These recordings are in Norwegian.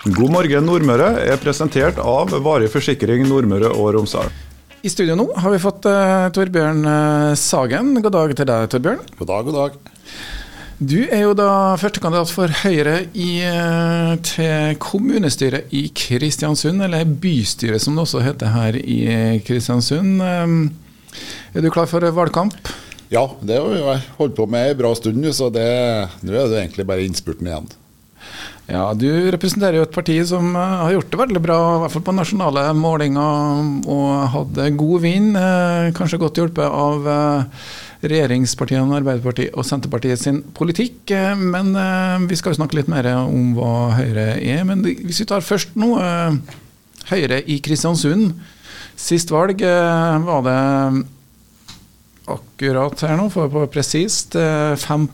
God morgen Nordmøre er presentert av Varig forsikring Nordmøre og Romsdal. I studio nå har vi fått uh, Torbjørn uh, Sagen. God dag til deg, Torbjørn. God dag, god dag. Du er jo da førstekandidat for Høyre i, uh, til kommunestyret i Kristiansund, eller bystyret som det også heter her i Kristiansund. er du klar for valgkamp? Ja, det har vi holdt på med ei bra stund, så det, nå er det egentlig bare innspurten igjen. Ja, Du representerer jo et parti som eh, har gjort det veldig bra, i hvert fall på nasjonale målinger, og hadde god vind. Eh, kanskje godt hjulpet av eh, regjeringspartiene Arbeiderpartiet og Senterpartiet sin politikk. Men vi skal jo snakke litt mer om hva Høyre er. Men hvis vi tar først nå Høyre i Kristiansund. Sist valg var det akkurat her nå, for å presist, 5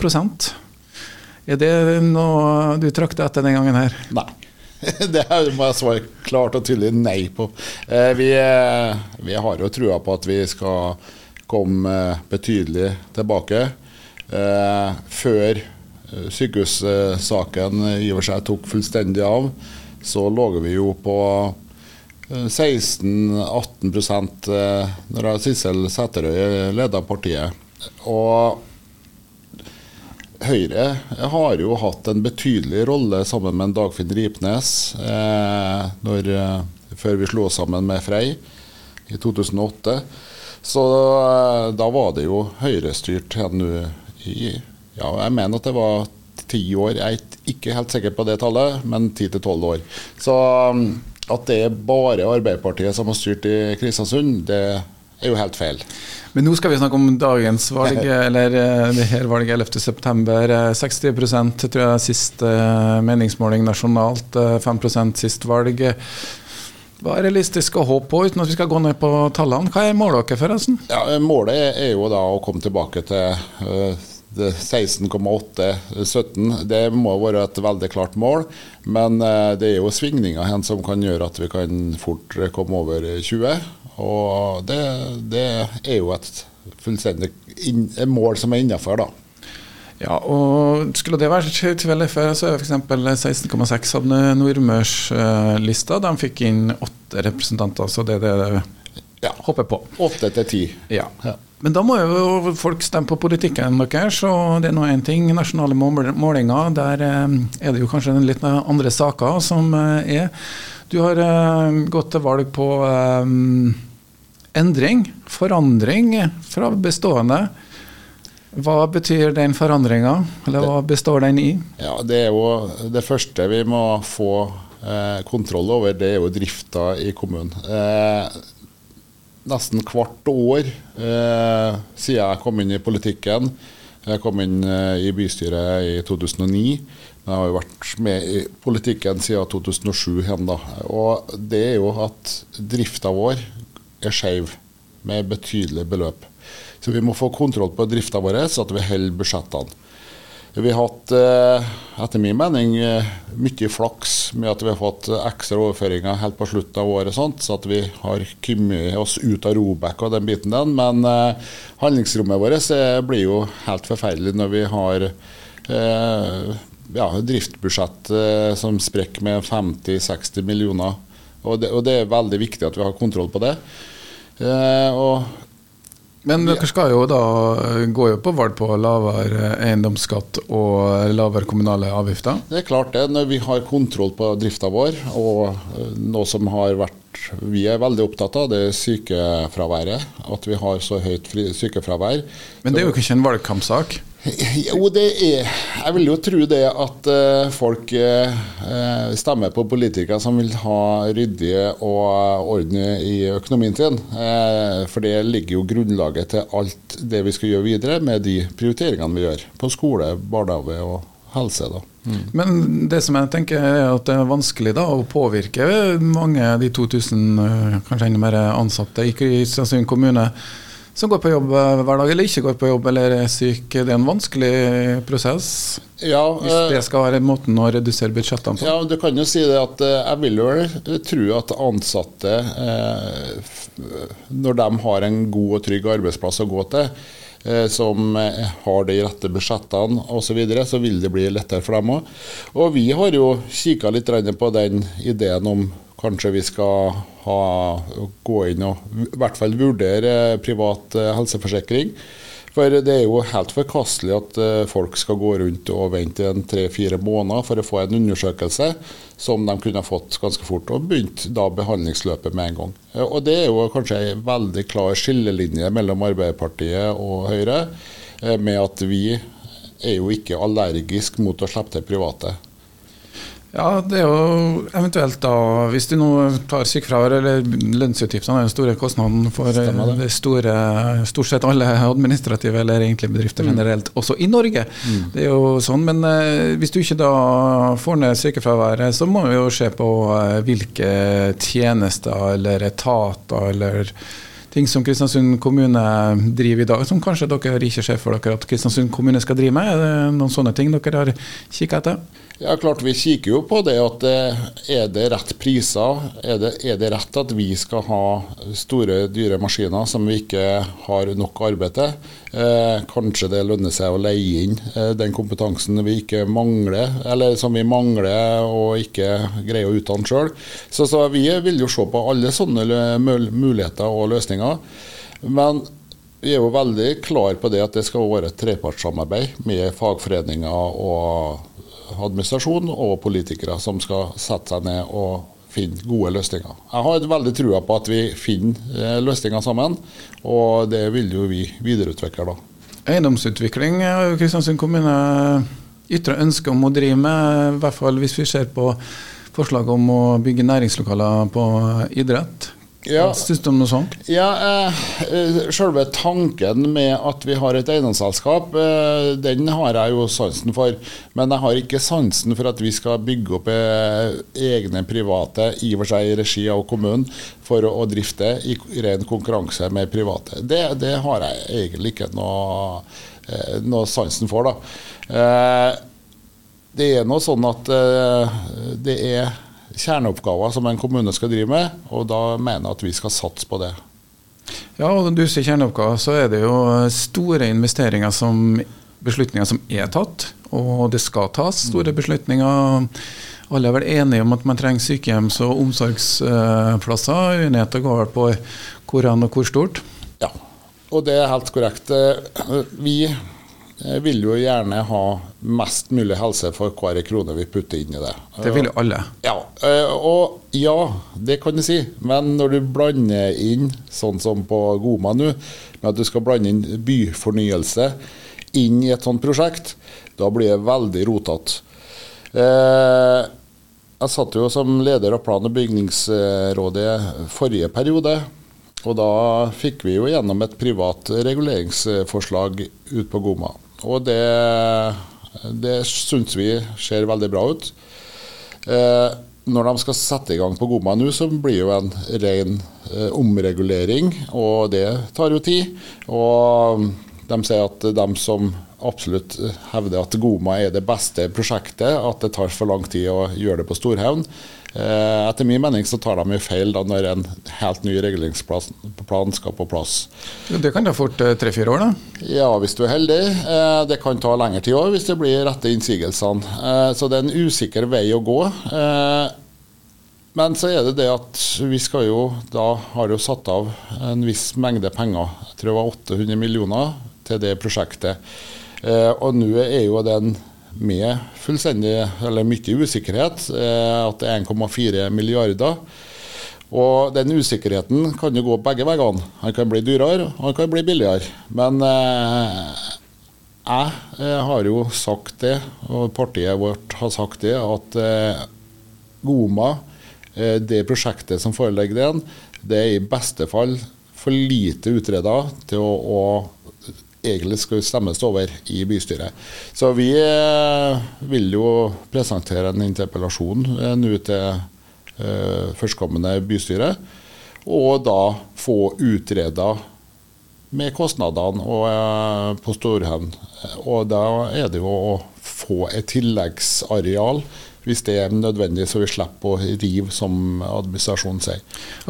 er det noe du trakter etter den gangen her? Nei. Det må jeg svare klart og tydelig nei på. Eh, vi, eh, vi har jo trua på at vi skal komme betydelig tilbake. Eh, før sykehussaken i og for seg tok fullstendig av, så lå vi jo på 16-18% når Sissel Sæterøy leda partiet. Og Høyre har jo hatt en betydelig rolle sammen med Dagfinn Ripnes eh, når, eh, før vi slo sammen med Frei i 2008. Så eh, da var det jo Høyre-styrt nå i Ja, jeg mener at det var ti år. Jeg er ikke helt sikker på det tallet, men ti til tolv år. Så mm, at det er bare Arbeiderpartiet som har styrt i Kristiansund, det er jo helt feil. Men nå skal vi snakke om dagens valg, eller eh, det her valget 11.9. 60 eh, tror jeg sist eh, meningsmåling nasjonalt, 5 sist valg. Hva er realistisk å håpe på, uten at vi skal gå ned på tallene? Hva er målet dere, forresten? Ja, målet er jo da å komme tilbake til 16,8-17. Det må være et veldig klart mål. Men det er jo svingninger hen som kan gjøre at vi kan fort komme over 20. Og det, det er jo et fullstendig inn, mål som er innafor, da. Ja, og Skulle det vært tilfellet før, så er f.eks. 16,6 hadde Nordmørslista. De fikk inn åtte representanter, så det er det ja. håper på. Åtte til ti. Ja. ja. Men da må jo folk stemme på politikken deres, og det er nå én ting. Nasjonale målinger, der eh, er det jo kanskje en litt andre saker som eh, er. Du har uh, gått til valg på um, endring, forandring fra bestående. Hva betyr den forandringa, eller hva består den i? Ja, Det er jo det første vi må få eh, kontroll over, det er jo drifta i kommunen. Eh, nesten hvert år eh, siden jeg kom inn i politikken. Jeg kom inn eh, i bystyret i 2009. Jeg har jo vært med i politikken siden 2007 igjen. da. Og det er jo at drifta vår er skeiv med betydelige beløp. Så vi må få kontroll på drifta vår, så at vi holder budsjettene. Vi har hatt, eh, etter min mening, eh, mye flaks med at vi har fått ekstra overføringer helt på slutten av året, sånt, så at vi har kommet oss ut av Robek og den biten den. Men eh, handlingsrommet vårt blir jo helt forferdelig når vi har ja, driftsbudsjett som sprekker med 50-60 millioner. Og det, og det, er veldig viktig at vi har kontroll på det. Eh, men dere skal jo da gå jo på valg på lavere eiendomsskatt og lavere kommunale avgifter? Det er klart det, når vi har kontroll på drifta vår. Og eh, noe som har vært vi er veldig opptatt av, det er sykefraværet. At vi har så høyt sykefravær. Men det er jo ikke en valgkampsak? Jo, det er Jeg vil jo tro det at uh, folk uh, stemmer på politikere som vil ha ryddige og orden i økonomien sin. For det ligger jo grunnlaget til alt det vi skal gjøre videre med de prioriteringene vi gjør på skole, barnehage og helse. da. Mm. Men det som jeg tenker er at det er vanskelig da å påvirke mange av de 2000 kanskje enda mer ansatte i Kristiansund kommune som går på jobb hver dag, eller ikke går på jobb eller er syk. Det er en vanskelig prosess. Ja, hvis eh, det skal være måten å redusere budsjettene på. Ja, du kan jo si det at eh, jeg vil jo tro at ansatte, eh, når de har en god og trygg arbeidsplass å gå til, som har de rette budsjettene osv., så, videre, så vil det bli lettere for dem òg. Og vi har jo kikka litt på den ideen om kanskje vi skal ha, gå inn og i hvert fall vurdere privat helseforsikring. For det er jo helt forkastelig at eh, folk skal gå rundt og vente en tre-fire måneder for å få en undersøkelse som de kunne fått ganske fort, og begynt da behandlingsløpet med en gang. Og Det er jo kanskje en veldig klar skillelinje mellom Arbeiderpartiet og Høyre, eh, med at vi er jo ikke allergisk mot å slippe til private. Ja, det er jo eventuelt da, Hvis du nå tar sykefravær eller lønnsutgiftene, den store kostnaden for det. det store, stort sett alle administrative eller egentlig bedrifter mm. generelt, også i Norge. Mm. Det er jo sånn, Men eh, hvis du ikke da får ned sykefraværet, så må vi jo se på eh, hvilke tjenester eller etater eller ting som Kristiansund kommune driver i dag, som kanskje dere ikke ser for dere at Kristiansund kommune skal drive med? Er det noen sånne ting dere har kikket etter? Ja, klart Vi kikker jo på det at eh, er det rett priser? Er det, er det, rett at vi skal ha store, dyre maskiner som vi ikke har nok arbeid til? Eh, kanskje det lønner seg å leie inn eh, den kompetansen vi ikke mangler, eller som vi mangler og ikke greier å utdanne sjøl. Så, så, vi vil jo se på alle sånne muligheter og løsninger. Men vi er jo veldig klar på det at det skal være et trepartssamarbeid med fagforeninger og administrasjon og politikere som skal sette seg ned og finne gode løsninger. Jeg har veldig trua på at vi finner eh, løsninger sammen, og det vil jo vi videreutvikle da. Eiendomsutvikling har jo Kristiansund kommune ytre ønske om å drive med, i hvert fall hvis vi ser på forslaget om å bygge næringslokaler på idrett. Ja, Syns du om noe sånt? Ja, eh, eh, Selve tanken med at vi har et eiendomsselskap, eh, den har jeg jo sansen for. Men jeg har ikke sansen for at vi skal bygge opp eh, egne private, i og for seg i regi av kommunen, for å, å drifte i ren konkurranse med private. Det, det har jeg egentlig ikke noe, eh, noe sansen for, da. Eh, det er nå sånn at det er kjerneoppgaver som en kommune skal drive med, og da mener jeg at vi skal satse på det. Ja, og når du sier kjerneoppgaver, så er det jo store investeringer som beslutninger som er tatt, og det skal tas store mm. beslutninger. Alle er vel enige om at man trenger sykehjems- og omsorgsplasser. Uenigheten går vel på hvor og hvor stort. Ja, og det er helt korrekt. Vi jeg vil jo gjerne ha mest mulig helse for hver krone vi putter inn i det. Det vil jo alle. Ja, eh, og ja, det kan du si. Men når du blander inn, sånn som på Goma nå, med at du skal blande inn byfornyelse inn i et sånt prosjekt, da blir det veldig rotete. Eh, jeg satt jo som leder av plan- og bygningsrådet forrige periode. Og da fikk vi jo gjennom et privat reguleringsforslag ut på Goma. Og det, det syns vi ser veldig bra ut. Eh, når de skal sette i gang på Goma nå, så blir det jo en ren eh, omregulering, og det tar jo tid. Og de sier at de som absolutt hevder at Goma er det beste prosjektet, at det tar for lang tid å gjøre det på Storhaugen, Eh, etter min mening så tar de jo feil da når en helt ny reguleringsplan skal på plass. Det kan ta fort eh, tre-fire år, da? Ja, hvis du er heldig. Eh, det kan ta lengre tid òg, hvis det blir rette innsigelsene. Så det er en usikker vei å gå. Men så er det det at vi skal jo da har jo satt av en viss mengde penger, jeg tror det var 800 millioner, til det prosjektet. Og nå er jo den med fullstendig, eller mye usikkerhet, eh, at det er 1,4 milliarder. Og den usikkerheten kan jo gå begge veiene. Han kan bli dyrere, og han kan bli billigere. Men eh, jeg, har jo sagt det, og partiet vårt har sagt det, at eh, Goma, eh, det prosjektet som foreligger den, det er i beste fall for lite utreda til å, å egentlig skal stemmes over i bystyret. Så vi eh, vil jo presentere en interpellasjon eh, nå til eh, førstkommende bystyre, og da få utreda med kostnadene og, på Storhaugen. Og da er det jo å få et tilleggsareal hvis det er nødvendig, så vi slipper å rive, som administrasjonen sier.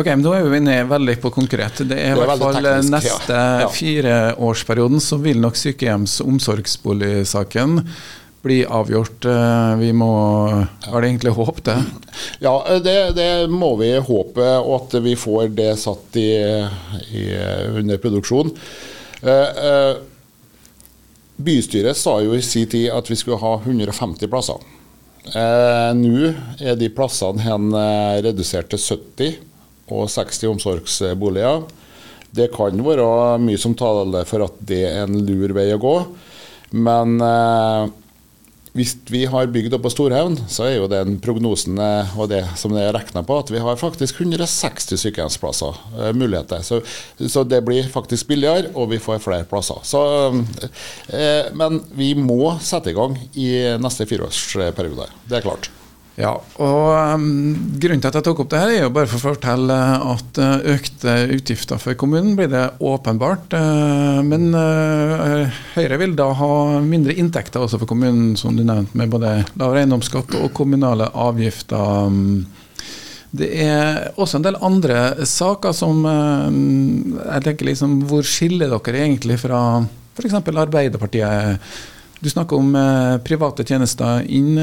Ok, men Nå er vi ned veldig på konkret. Det er i hvert fall teknisk, neste ja. Ja. fireårsperioden så vil nok sykehjems- og omsorgsboligsaken bli avgjort. Eh, vi må Har det egentlig håp, det? Ja, det, det, må vi håpe, og at vi får det satt i, i under produksjon. Eh, eh, bystyret sa jo i sin tid at vi skulle ha 150 plasser. Eh, Nå er de plassene hen eh, redusert til 70 og 60 omsorgsboliger. Det kan være mye som taler for at det er en lur vei å gå. Men eh, hvis vi har bygd opp på Storhaugen, så er jo den prognosen eh, og det som det er regna på, at vi har faktisk 160 sykehjemsplasser. Uh, muligheter. Så, så, det blir faktisk billigere, og vi får flere plasser. Så, uh, men vi må sette i gang i neste fireårsperiode. Det er klart. Ja, og um, Grunnen til at jeg tok opp det her, er jo bare for å fortelle at uh, økte utgifter for kommunen blir det åpenbart. Uh, men uh, Høyre vil da ha mindre inntekter også for kommunen, som du nevnte, med både lavere eiendomsskatt og kommunale avgifter. Um, det er også en del andre saker som jeg tenker liksom, Hvor skiller dere egentlig fra f.eks. Arbeiderpartiet? Du snakker om private tjenester inn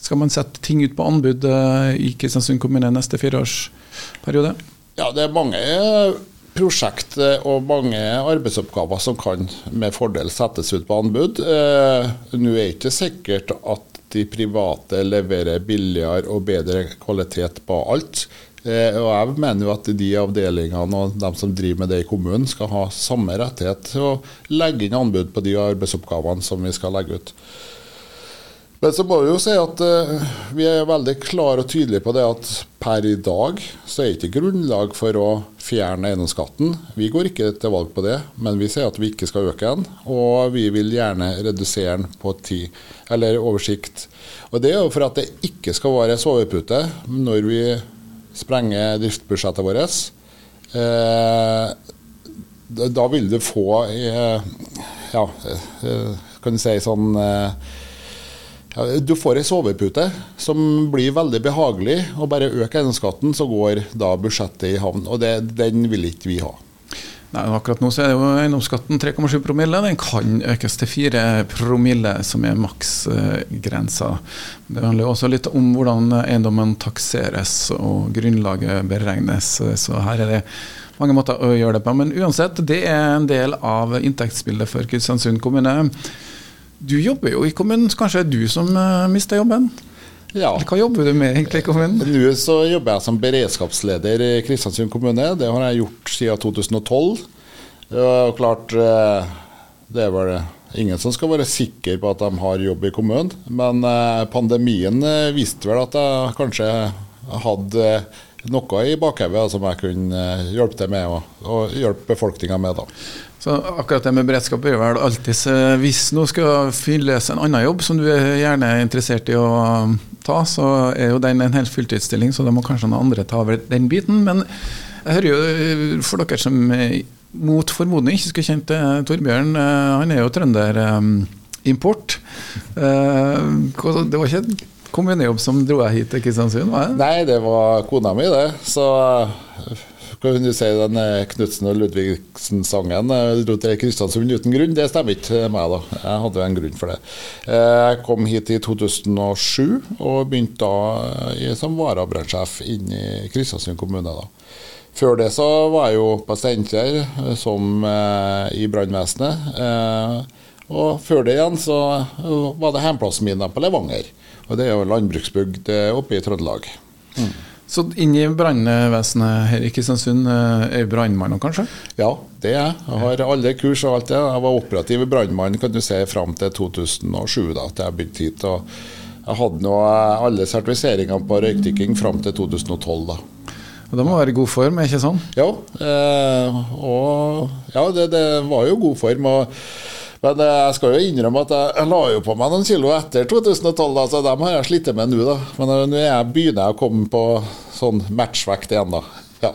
skal man sette ting ut på anbud eh, i Kristiansund kommune neste fireårsperiode? Ja, det er mange prosjekt og mange arbeidsoppgaver som kan med fordel settes ut på anbud. Eh, nå er det ikke sikkert at de private leverer billigere og bedre kvalitet på alt. Eh, og Jeg mener jo at de avdelingene og de som driver med det i kommunen, skal ha samme rettighet til å legge inn anbud på de arbeidsoppgavene som vi skal legge ut. Men så må vi jo si at uh, vi er veldig klare og tydelige på det at per i dag så er det ikke grunnlag for å fjerne eiendomsskatten. Vi går ikke til valg på det, men vi sier at vi ikke skal øke den. Og vi vil gjerne redusere den på ti, eller oversikt. Og det er jo for at det ikke skal være sovepute når vi sprenger driftsbudsjettet vårt. Uh, da vil du få uh, ja, kan du si sånn du får ei sovepute som blir veldig behagelig, og bare øk eiendomsskatten, så går da budsjettet i havn. Og det, den vil ikke vi ha. Nei, akkurat nå så er det jo eiendomsskatten 3,7 promille. Den kan økes til 4 promille, som er maksgrensa. Det handler jo også litt om hvordan eiendommen takseres og grunnlaget beregnes. Så her er det mange måter å gjøre det på. Men uansett, det er en del av inntektsbildet for Kristiansund kommune. Du jobber jo i kommunen, så kanskje det er du som uh, mister jobben? Ja. Hva jobber du med egentlig i kommunen? Nå så jobber jeg som beredskapsleder i Kristiansund kommune. Det har jeg gjort siden 2012. Og klart, eh, det er vel ingen som skal være sikker på at de har jobb i kommunen. Men eh, pandemien viste vel at jeg kanskje hadde noe i bakhodet som jeg kunne hjelpe til med, og, og hjelpe befolkninga med. da. Så akkurat det med beredskap er vel alltid Hvis noe skal fylles en annen jobb som du er gjerne interessert i å ta, så er jo den en helt fulltidsstilling, så da må kanskje noen andre ta over den biten. Men jeg hører jo uh, for dere som mot formodning ikke skulle kjent uh, Torbjørn, han er jo trønder um, import. Det var ikke en kommunejobb som dro deg hit til Kristiansund? Nei, det var kona mi, det. Så kan du si den eh, Knutsen og Ludvigsen-sangen eh, dro til Kristiansund uten grunn? Det stemmer ikke meg, da. Jeg hadde jo en grunn for det. Eh, jeg kom hit i 2007 og begynte da som varabrannsjef inn i Kristiansund kommune. da. Før det så var jeg jo på Steinkjer som i brannvesenet. Og før det igjen så var det hjemplassen min på Levanger. Og det er jo landbruksbygd oppe i Trøndelag. Mm. Så inn i brannvesenet her i Kristiansund, er er brannmann kanskje? Ja, det er jeg. Jeg har alle kurs og alt det. Jeg var operativ brannmann kan du si, fram til 2007, da at jeg begynte hit. og Jeg hadde nå eh, alle sertifiseringene på røykdykking fram til 2012. da. Og Da må være i god form, er ikke sånn? Ja, eh, og, ja det, det, var jo god form. og men eh, jeg skal jo innrømme at jeg, jeg la jo på meg noen kilo etter 2012, så altså, dem har jeg slitt med nå. da. Men eh, nå begynner jeg å komme på sånn matchvekt igjen, da. Ja.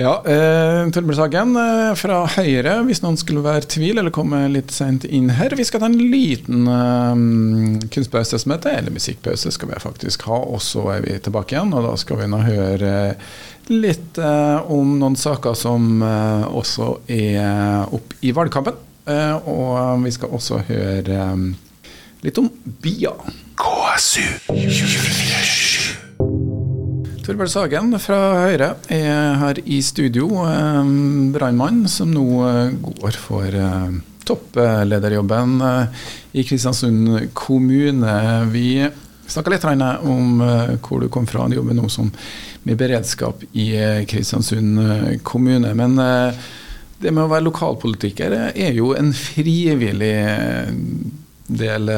Ja, eh, Torbjørn Sagen eh, fra Høyre, hvis noen skulle være tvil eller komme litt sent inn her. Vi skal ta en liten eh, kunstpause som heter, eller musikkpause skal vi faktisk ha, og så er vi tilbake igjen. Og da skal vi nå høre litt eh, om noen saker som eh, også er opp i valgkampen. Eh, og vi skal også høre eh, litt om BIA. KSU 24 Torbjørn Sagen fra Høyre er her i studio. Eh, brannmann som nå eh, går for eh, topplederjobben i Kristiansund kommune. Vi snakka litt om hvor du kom fra. Du jobber nå som med beredskap i Kristiansund kommune. Men det med å være lokalpolitiker er jo en frivillig del.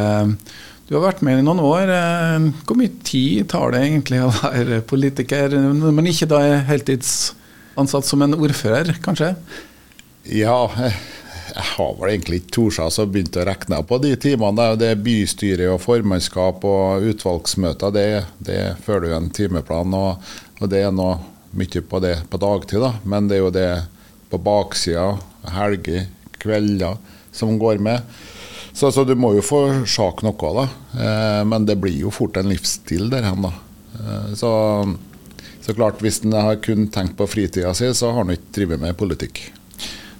Du har vært med i noen år. Eh, hvor mye tid tar det egentlig å være politiker, man ikke da heltidsansatt som en ordfører, kanskje? Ja, jeg har vel egentlig ikke tort å begynne å regne på de timene. Det er bystyre og formannskap og utvalgsmøter. Det, det følger jo en timeplan, og, og det er noe mye på det på dagtid. da, Men det er jo det på baksida, helger, kvelder, som går med. Så, så, du må jo få sjak noe, da. Eh, men det blir jo fort en livsstil der hen, da. Eh, så, så, klart, hvis en har kun tenkt på fritida si, så har en ikke drevet med politikk.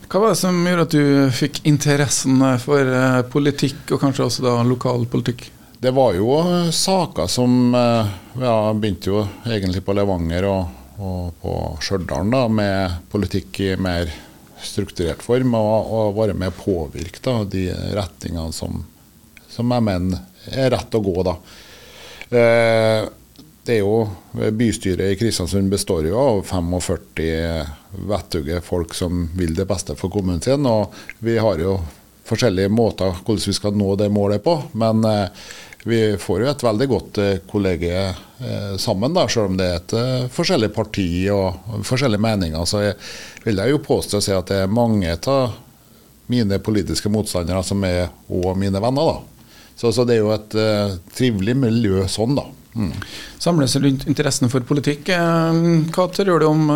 Hva var det som gjorde at du fikk interessen for eh, politikk, og kanskje også da lokalpolitikk? Det var jo eh, saker som eh, ja, begynte jo egentlig på Levanger og, og på Stjørdal, med politikk i mer strukturert form og, og være med å påvirke da, de retningene som, som jeg mener er rett å gå. da. Eh, det er jo Bystyret i Kristiansund består jo av 45 vettuge folk som vil det beste for kommunen sin. og Vi har jo forskjellige måter hvordan vi skal nå det målet på. Men eh, vi får jo et veldig godt kollege eh, sammen, da, selv om det er et eh, forskjellig parti og forskjellige meninger. Så jeg, vil jeg jo påstå å si at det er mange av mine politiske motstandere som er òg mine venner. da. Så, så, det er jo et uh, trivelig miljø sånn, da. Mm. Samles rundt interessen for politikk. Hva tror du om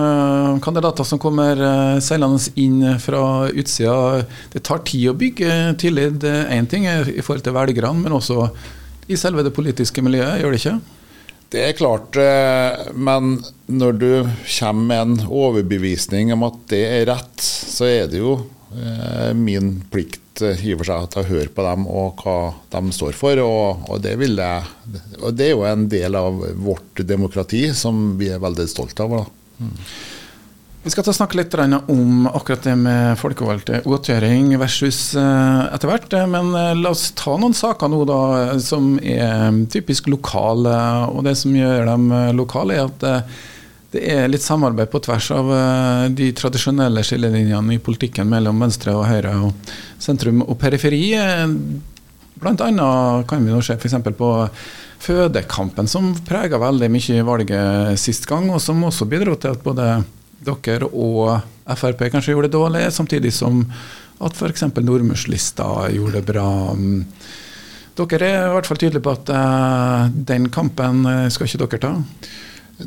kandidater som kommer uh, seilende inn fra utsida? Det tar tid å bygge tillit. Én ting i forhold til velgerne, men også i selve det politiske miljøet, gjør det ikke? Det er klart, eh, men når du kommer med en overbevisning om at det er rett, så er det jo eh, min plikt eh, i og for seg å høre på dem og hva de står for. Og, og, det jeg, og, det er jo en del av vårt demokrati som vi er veldig stolte av. Mm. Vi skal ta snakke litt om akkurat det med folkevalgte godtgjøring versus eh, etter hvert. Men eh, la oss ta noen saker nå da som er typisk lokale. Og det som gjør dem eh, lokale, er at det er litt samarbeid på tvers av de tradisjonelle skillelinjene i politikken mellom venstre og høyre og sentrum og periferi. Blant annet kan vi nå se f.eks. på fødekampen, som prega veldig mye valget sist gang, og som også bidro til at både dere og Frp kanskje gjorde det dårlig, samtidig som at f.eks. Nordmørslista gjorde det bra. Dere er i hvert fall tydelige på at uh, den kampen eh, skal ikke dere ta?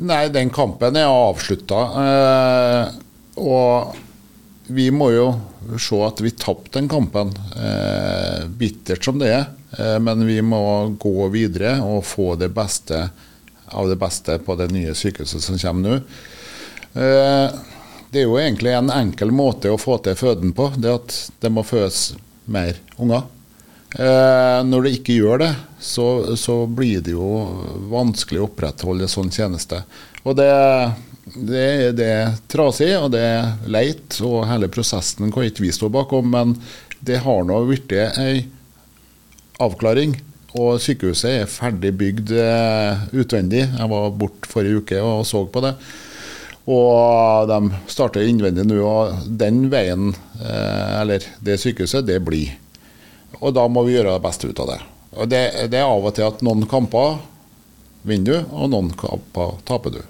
Nei, den kampen er avslutta. Uh, og vi må jo se at vi tapte den kampen. Uh, bittert som det er. men vi må gå videre og få det beste av det beste på det nye sykehuset som kommer nå. Eh, det er jo egentlig en enkel måte å få til føden på. Det at det må fødes mer unger. Eh, når det ikke gjør det, så, så blir det jo vanskelig å opprettholde sånn tjeneste. Og det, det, det er trasig og det er leit, og hele prosessen kan ikke vi stå bakom. Men det har nå blitt ei avklaring. Og sykehuset er ferdig bygd eh, utvendig. Jeg var borte forrige uke og så på det. Og de starter innvendig nå, og den veien, eh, eller det sykehuset, det blir. Og da må vi gjøre det beste ut av det. Og det, det er av og til at noen kamper vinner du, og noen kamper taper du.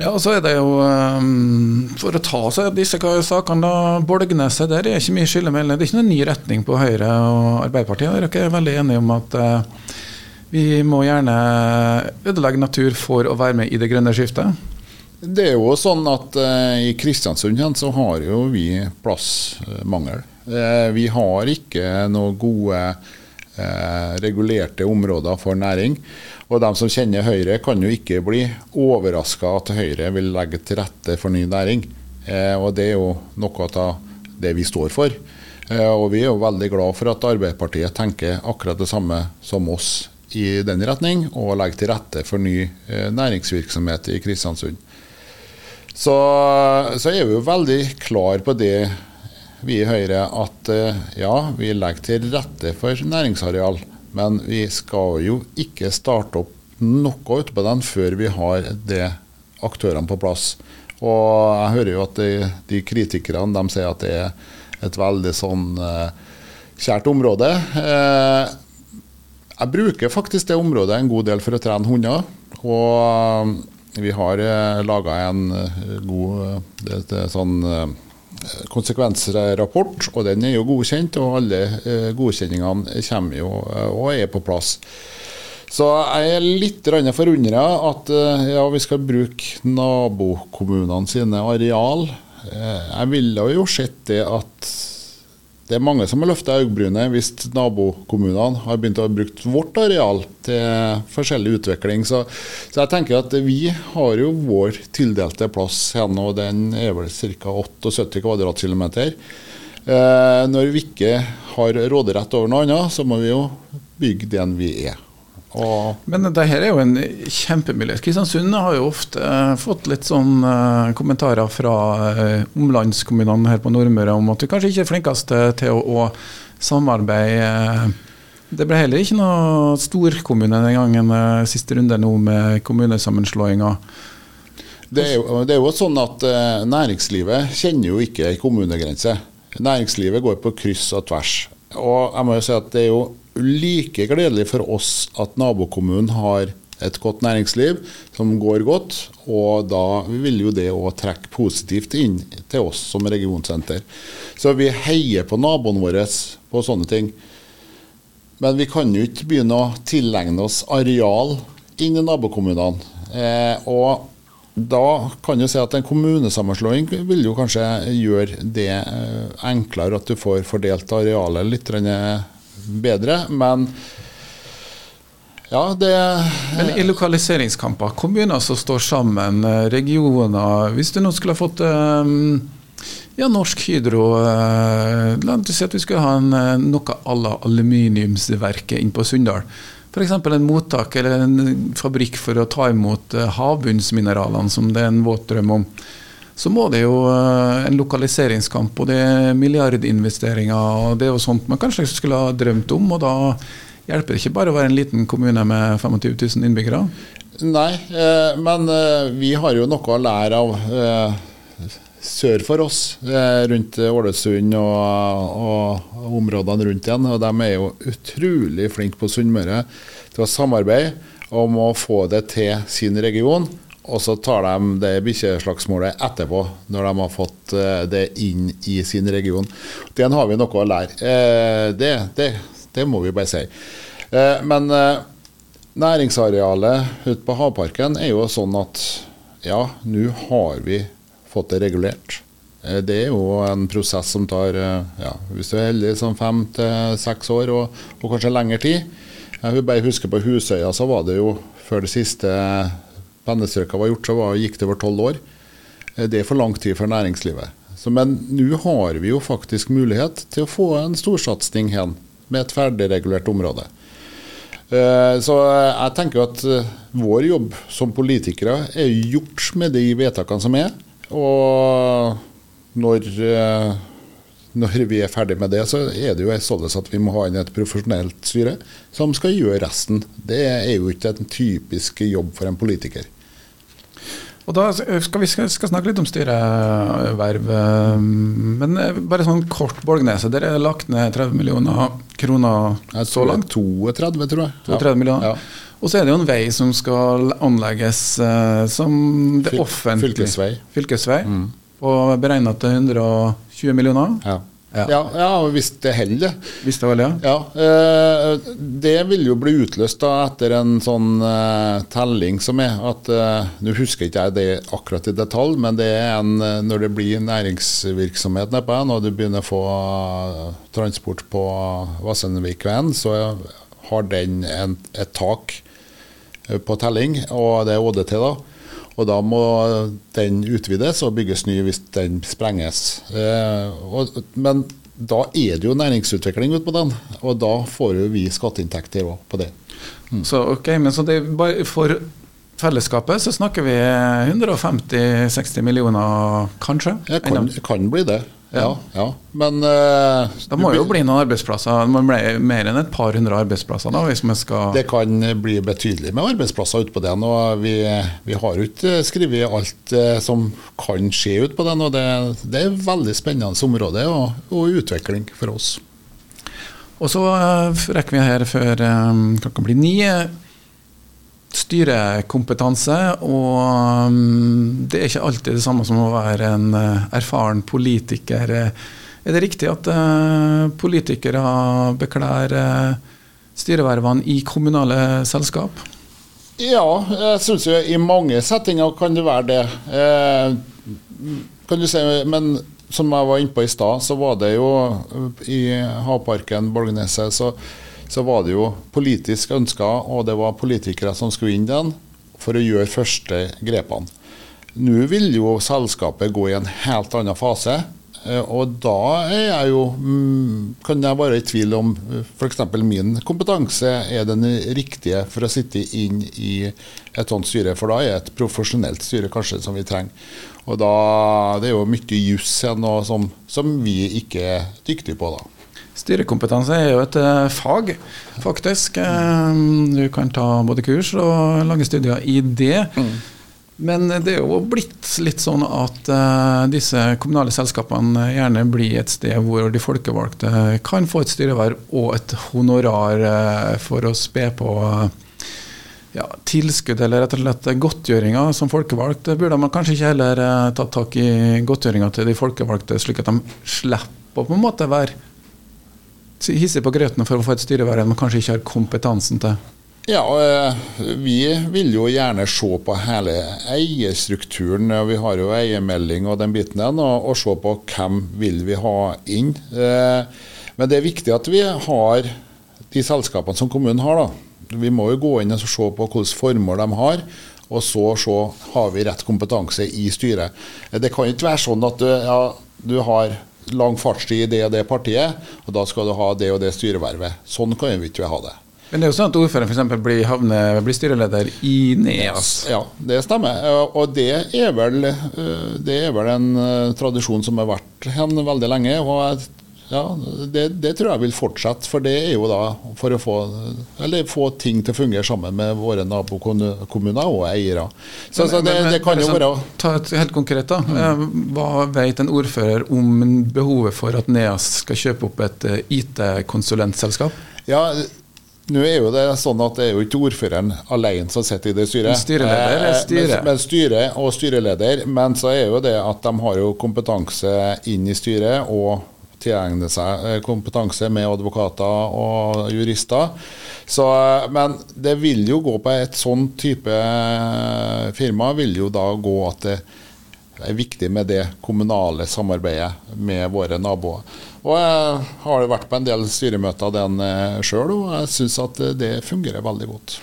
Ja, og så er det jo um, For å ta seg disse sakene, da. Bolgneset, der er ikke mye skillemelding. Det er ikke noen ny retning på Høyre og Arbeiderpartiet. Dere er veldig enige om at uh, vi må gjerne ødelegge natur for å være med i det grønne skiftet. Det er jo sånn at eh, I Kristiansund så har jo vi plassmangel. Eh, vi har ikke noen gode eh, regulerte områder for næring. Og De som kjenner Høyre, kan jo ikke bli overraska at Høyre vil legge til rette for ny næring. og Det er jo noe av det vi står for. og Vi er jo veldig glad for at Arbeiderpartiet tenker akkurat det samme som oss i den retning, og legger til rette for ny næringsvirksomhet i Kristiansund. Så, så er vi jo veldig klar på det, vi i Høyre, at eh, ja, vi legger til rette for næringsareal. Men vi skal jo ikke starte opp noe ute på den før vi har de aktørene på plass. Og jeg hører jo at de, de kritikerne de sier at det er et veldig sånn uh, kjært område. Uh, jeg bruker faktisk det området en god del for å trene hunder. Og vi har eh, laga en eh, god eh, det, det, sånn konsekvensrapport, og den er jo godkjent. Og alle godkjenningene kommer jo og er på plass. Så jeg er litt forundra at ja, vi skal bruke nabokommunene sine areal. Jeg ville jo sett det at det er mange som har løfta øyebrynet hvis nabokommunene har begynt å bruke vårt areal til forskjellig utvikling. Så, så, jeg tenker at vi har jo vår tildelte plass igjen, og den er vel ca. 78 kvadratkilometer. Eh, når vi ikke har råderett over noe annet, så må vi jo bygge den vi er. Og Men det her er jo en kjempemulighet. Kristiansund har jo ofte eh, fått litt sånn eh, kommentarer fra eh, omlandskommunene her på Nordmøre om at du kanskje ikke er flinkest til å, å samarbeide. Det ble heller ikke noe storkommune den gangen siste runde nå med kommunesammenslåinga. Det er, jo, det er jo sånn at Næringslivet kjenner jo ikke kommunegrense. Næringslivet går på kryss og tvers. Og jeg må jo si at det er jo like gledelig for oss at nabokommunen har et godt næringsliv som går godt, og da vil jo det òg trekke positivt inn til oss som regionsenter. Så vi heier på naboene våre på sånne ting. Men vi kan jo ikke begynne å tilegne oss areal inn i nabokommunene. Eh, og da kan du si at en kommunesammenslåing vil jo kanskje gjøre det eh, enklere at du får fordelt arealet litt bedre, men ja, det Men i lokaliseringskamper, kommuner som står sammen, eh, regioner Hvis du nå skulle ha fått um, ja, Norsk Hydro uh, La oss si at vi skulle ha en, noe à la aluminiumsverket inn på Sunndal. F.eks. en mottak eller en fabrikk for å ta imot havbunnsmineralene, som det er en våt drøm om så må det jo eh, en lokaliseringskamp, og det er milliardinvesteringer og det er jo sånt man kanskje skulle ha drømt om. og da hjelper det ikke bare å være en liten kommune med 25 000 innbyggere. Nei, eh, men eh, vi har jo noe å lære av sør for oss, rundt Ålesund og, og, områdene rundt igjen. Og de er jo utrolig flinke på Sunnmøre til å samarbeide om å få det til sin region. Og så tar de det bikkjeslagsmålet etterpå, når de har fått eh, det inn i sin region. Den har vi noe å lære. Eh, det, det, det må vi bare si. Eh, men næringsarealet ute på havparken er jo sånn at ja, nå har vi fått det regulert. Det er jo en prosess som tar, ja, hvis du er heldig, sånn fem til seks år, og, og kanskje lengre tid. Jeg vil bare huske på Husøya, så var det jo før det siste pennestrøka var gjort, så var, gikk det over tolv år. Eh, det er for lang tid for næringslivet. Så, men nå har vi jo faktisk mulighet til å få en storsatsing hen med et ferdigregulert område. Eh, så jeg tenker at eh, vår jobb som politikere er gjort med de vedtakene som er. Og når når vi er ferdig med det, så er det jo sånn at vi må ha inn et profesjonelt styre som skal gjøre resten. Det er jo ikke en typisk jobb for en politiker. Og da skal Vi skal, snakke litt om styreverv. Men eh, bare sånn kort Borgneset. Dere har lagt ned 30 millioner kroner så langt? 32, tror jeg. 32 millioner. Ja. Og så er det jo en vei som skal anlegges eh, som det offentlige Fylkesvei. Fylkesvei. Mm. Og beregna til 120 millioner. Ja. Ja, ja, ja hvis det holder. Hvis det holder, ja. ja eh, det vil jo bli utløst da etter en sånn eh, telling som er at eh, Nå husker ikke jeg det akkurat i detalj, men det er en, eh, når det blir næringsvirksomhet nedpå her, når du begynner å få eh, transport på Vassendvikveien, så har den en, et tak eh, på telling, og det er ÅDT, da. Og da må den utvides og bygges ny hvis den sprenges. Eh, og, men da er det jo næringsutvikling ute på den, og da får jo vi skatteinntekter òg på det. Mm. Så ok, men så det for fellesskapet så snakker vi 150-60 millioner, kanskje? Det kan, kan bli det. Ja, ja. Men uh, Det må jo bli noen arbeidsplasser. Det må bli mer enn et par hundre arbeidsplasser? da, hvis vi skal... Det kan bli betydelig med arbeidsplasser utpå den. og Vi, vi har jo ikke skrevet alt uh, som kan skje utpå den. og Det, det er et veldig spennende område og, og utvikling for oss. Og så uh, rekker vi her før klokka blir ni styrekompetanse, og um, det er ikke alltid det samme som å være en uh, erfaren politiker. Er det riktig at uh, politikere bekler uh, styrevervene i kommunale selskap? Ja, jeg syns jo i mange settinger kan det være det. kan du si, men som jeg var inne på i stad, så var det jo i Havparken Bolgneset så så var det jo politisk ønska, og det var politikere som skulle inn den for å gjøre første grepene. Nå vil jo selskapet gå i en helt annen fase. Eh, og da er jeg jo, mm, kan jeg være i tvil om eh, f.eks. min kompetanse er den riktige for å sitte inn i et sånt styre. For da er et profesjonelt styre kanskje som vi trenger. Og da, Det er jo mye juss som, som vi ikke er dyktige på. da. Styrekompetanse er jo et uh, fag, faktisk. Uh, du kan ta både kurs og lage studier i det. Mm. Men det er jo blitt litt sånn at uh, disse kommunale selskapene gjerne blir et sted hvor de folkevalgte kan få et styreverv og et honorar for å spe på ja, tilskudd eller rett og slett godtgjøringer som folkevalgt. Burde man kanskje ikke heller tatt tak i godtgjøringa til de folkevalgte, slik at de slipper å på en måte være hissig på grøten for å få et styreverv man kanskje ikke har kompetansen til? Ja, eh, vi vil jo gjerne se på hele eierstrukturen. Vi har jo eiermelding og den biten den, og, se på hvem vil vi ha inn. Eh, men det er viktig at vi har de selskapene som kommunen har. da. Vi må jo gå inn og se på hvilke formål de har. Og så se har vi rett kompetanse i styret. Det kan ikke være sånn at du, ja, du har lang fartstid i det og det partiet, og da skal du ha det og det styrevervet. Sånn kan vi ikke ha det. Men det er jo sånn at ordføreren f.eks. Blir, havne, blir styreleder i NEAS? Ja, det stemmer. Og det er vel, eh, det er vel en eh, tradisjon som har vært hen veldig lenge. og jeg ja, det, det, tror jeg vil fortsette. For det er jo da for å få, få ting til å fungere sammen med våre nabokommuner og eiere. Så, men, så det, men, det, kan jo sånn, være Ta et helt konkret, da. Mm. Hva vet en ordfører om behovet for at NEAS skal kjøpe opp et eh, IT-konsulentselskap? Ja, nå er jo det sånn at det er jo ikke ordføreren alene som sitter i det styret. Styreleder er styre. Men, men styre og styreleder. Men så er jo det at de har jo kompetanse inn i styret. og tilegne seg eh, kompetanse med advokater og jurister. Så, eh, men det vil jo gå på et sånn type eh, firma, vil jo da gå at det er viktig med det kommunale samarbeidet med våre naboer. Og Jeg har vært på en del styremøter den sjøl, og jeg syns at det fungerer veldig godt.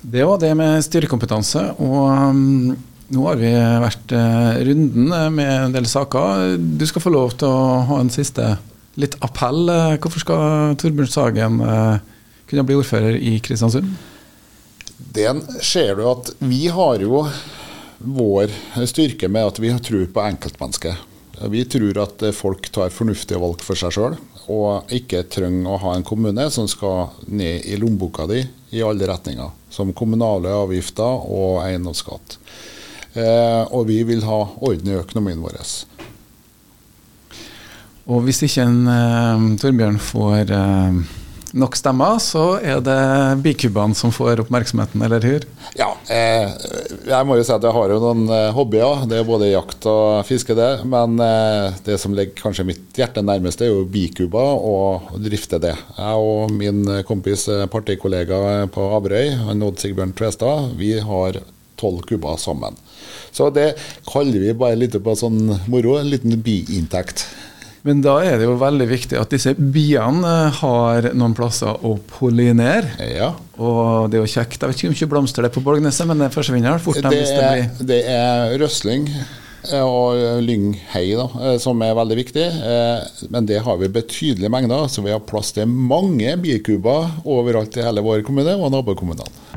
Det var det med styrekompetanse. og mm, nå har vi vært eh, runden eh, med en del saker. Du skal få lov til å ha en siste litt appell. Eh, hvorfor skal Torbjørn Sagen kunne bli ordfører i Kristiansund? Den ser du at vi har jo vår styrke med at vi tror på enkeltmennesket. Vi tror at folk tar fornuftige valg for seg sjøl, og ikke trenger å ha en kommune som skal ned i lommeboka di i alle retninger. Som kommunale avgifter og eiendomsskatt. Eh, og vi vil ha orden i økonomien vår. Og hvis ikke en eh, Torbjørn får eh, nok stemmer, så er det bikubene som får oppmerksomheten, eller hur? Ja, eh, jeg må jo si at jeg har jo noen eh, hobbyer. Det er både jakt og fiske, det. Men eh, det som ligger kanskje mitt hjerte nærmest, er jo bikuber og å drifte det. Jeg og min kompis partikollega på Averøy, Odd Sigbjørn Tvestad, vi har tolv kuber sammen. Så det kaller vi bare litt på sånn moro, en liten biinntekt. Men da er det jo veldig viktig at disse biene eh, har noen plasser å pollinere. Ja. Og det er jo kjekt. Jeg vet ikke hvor ikke blomster det på Borgneset, men det forsvinner fort. Det hvis det blir det er røsling eh, og lynghei da, eh, som er veldig viktig. Men det har vi betydelige mengder, så vi har plass til mange bikuber overalt i hele vår kommune og nabokommunene.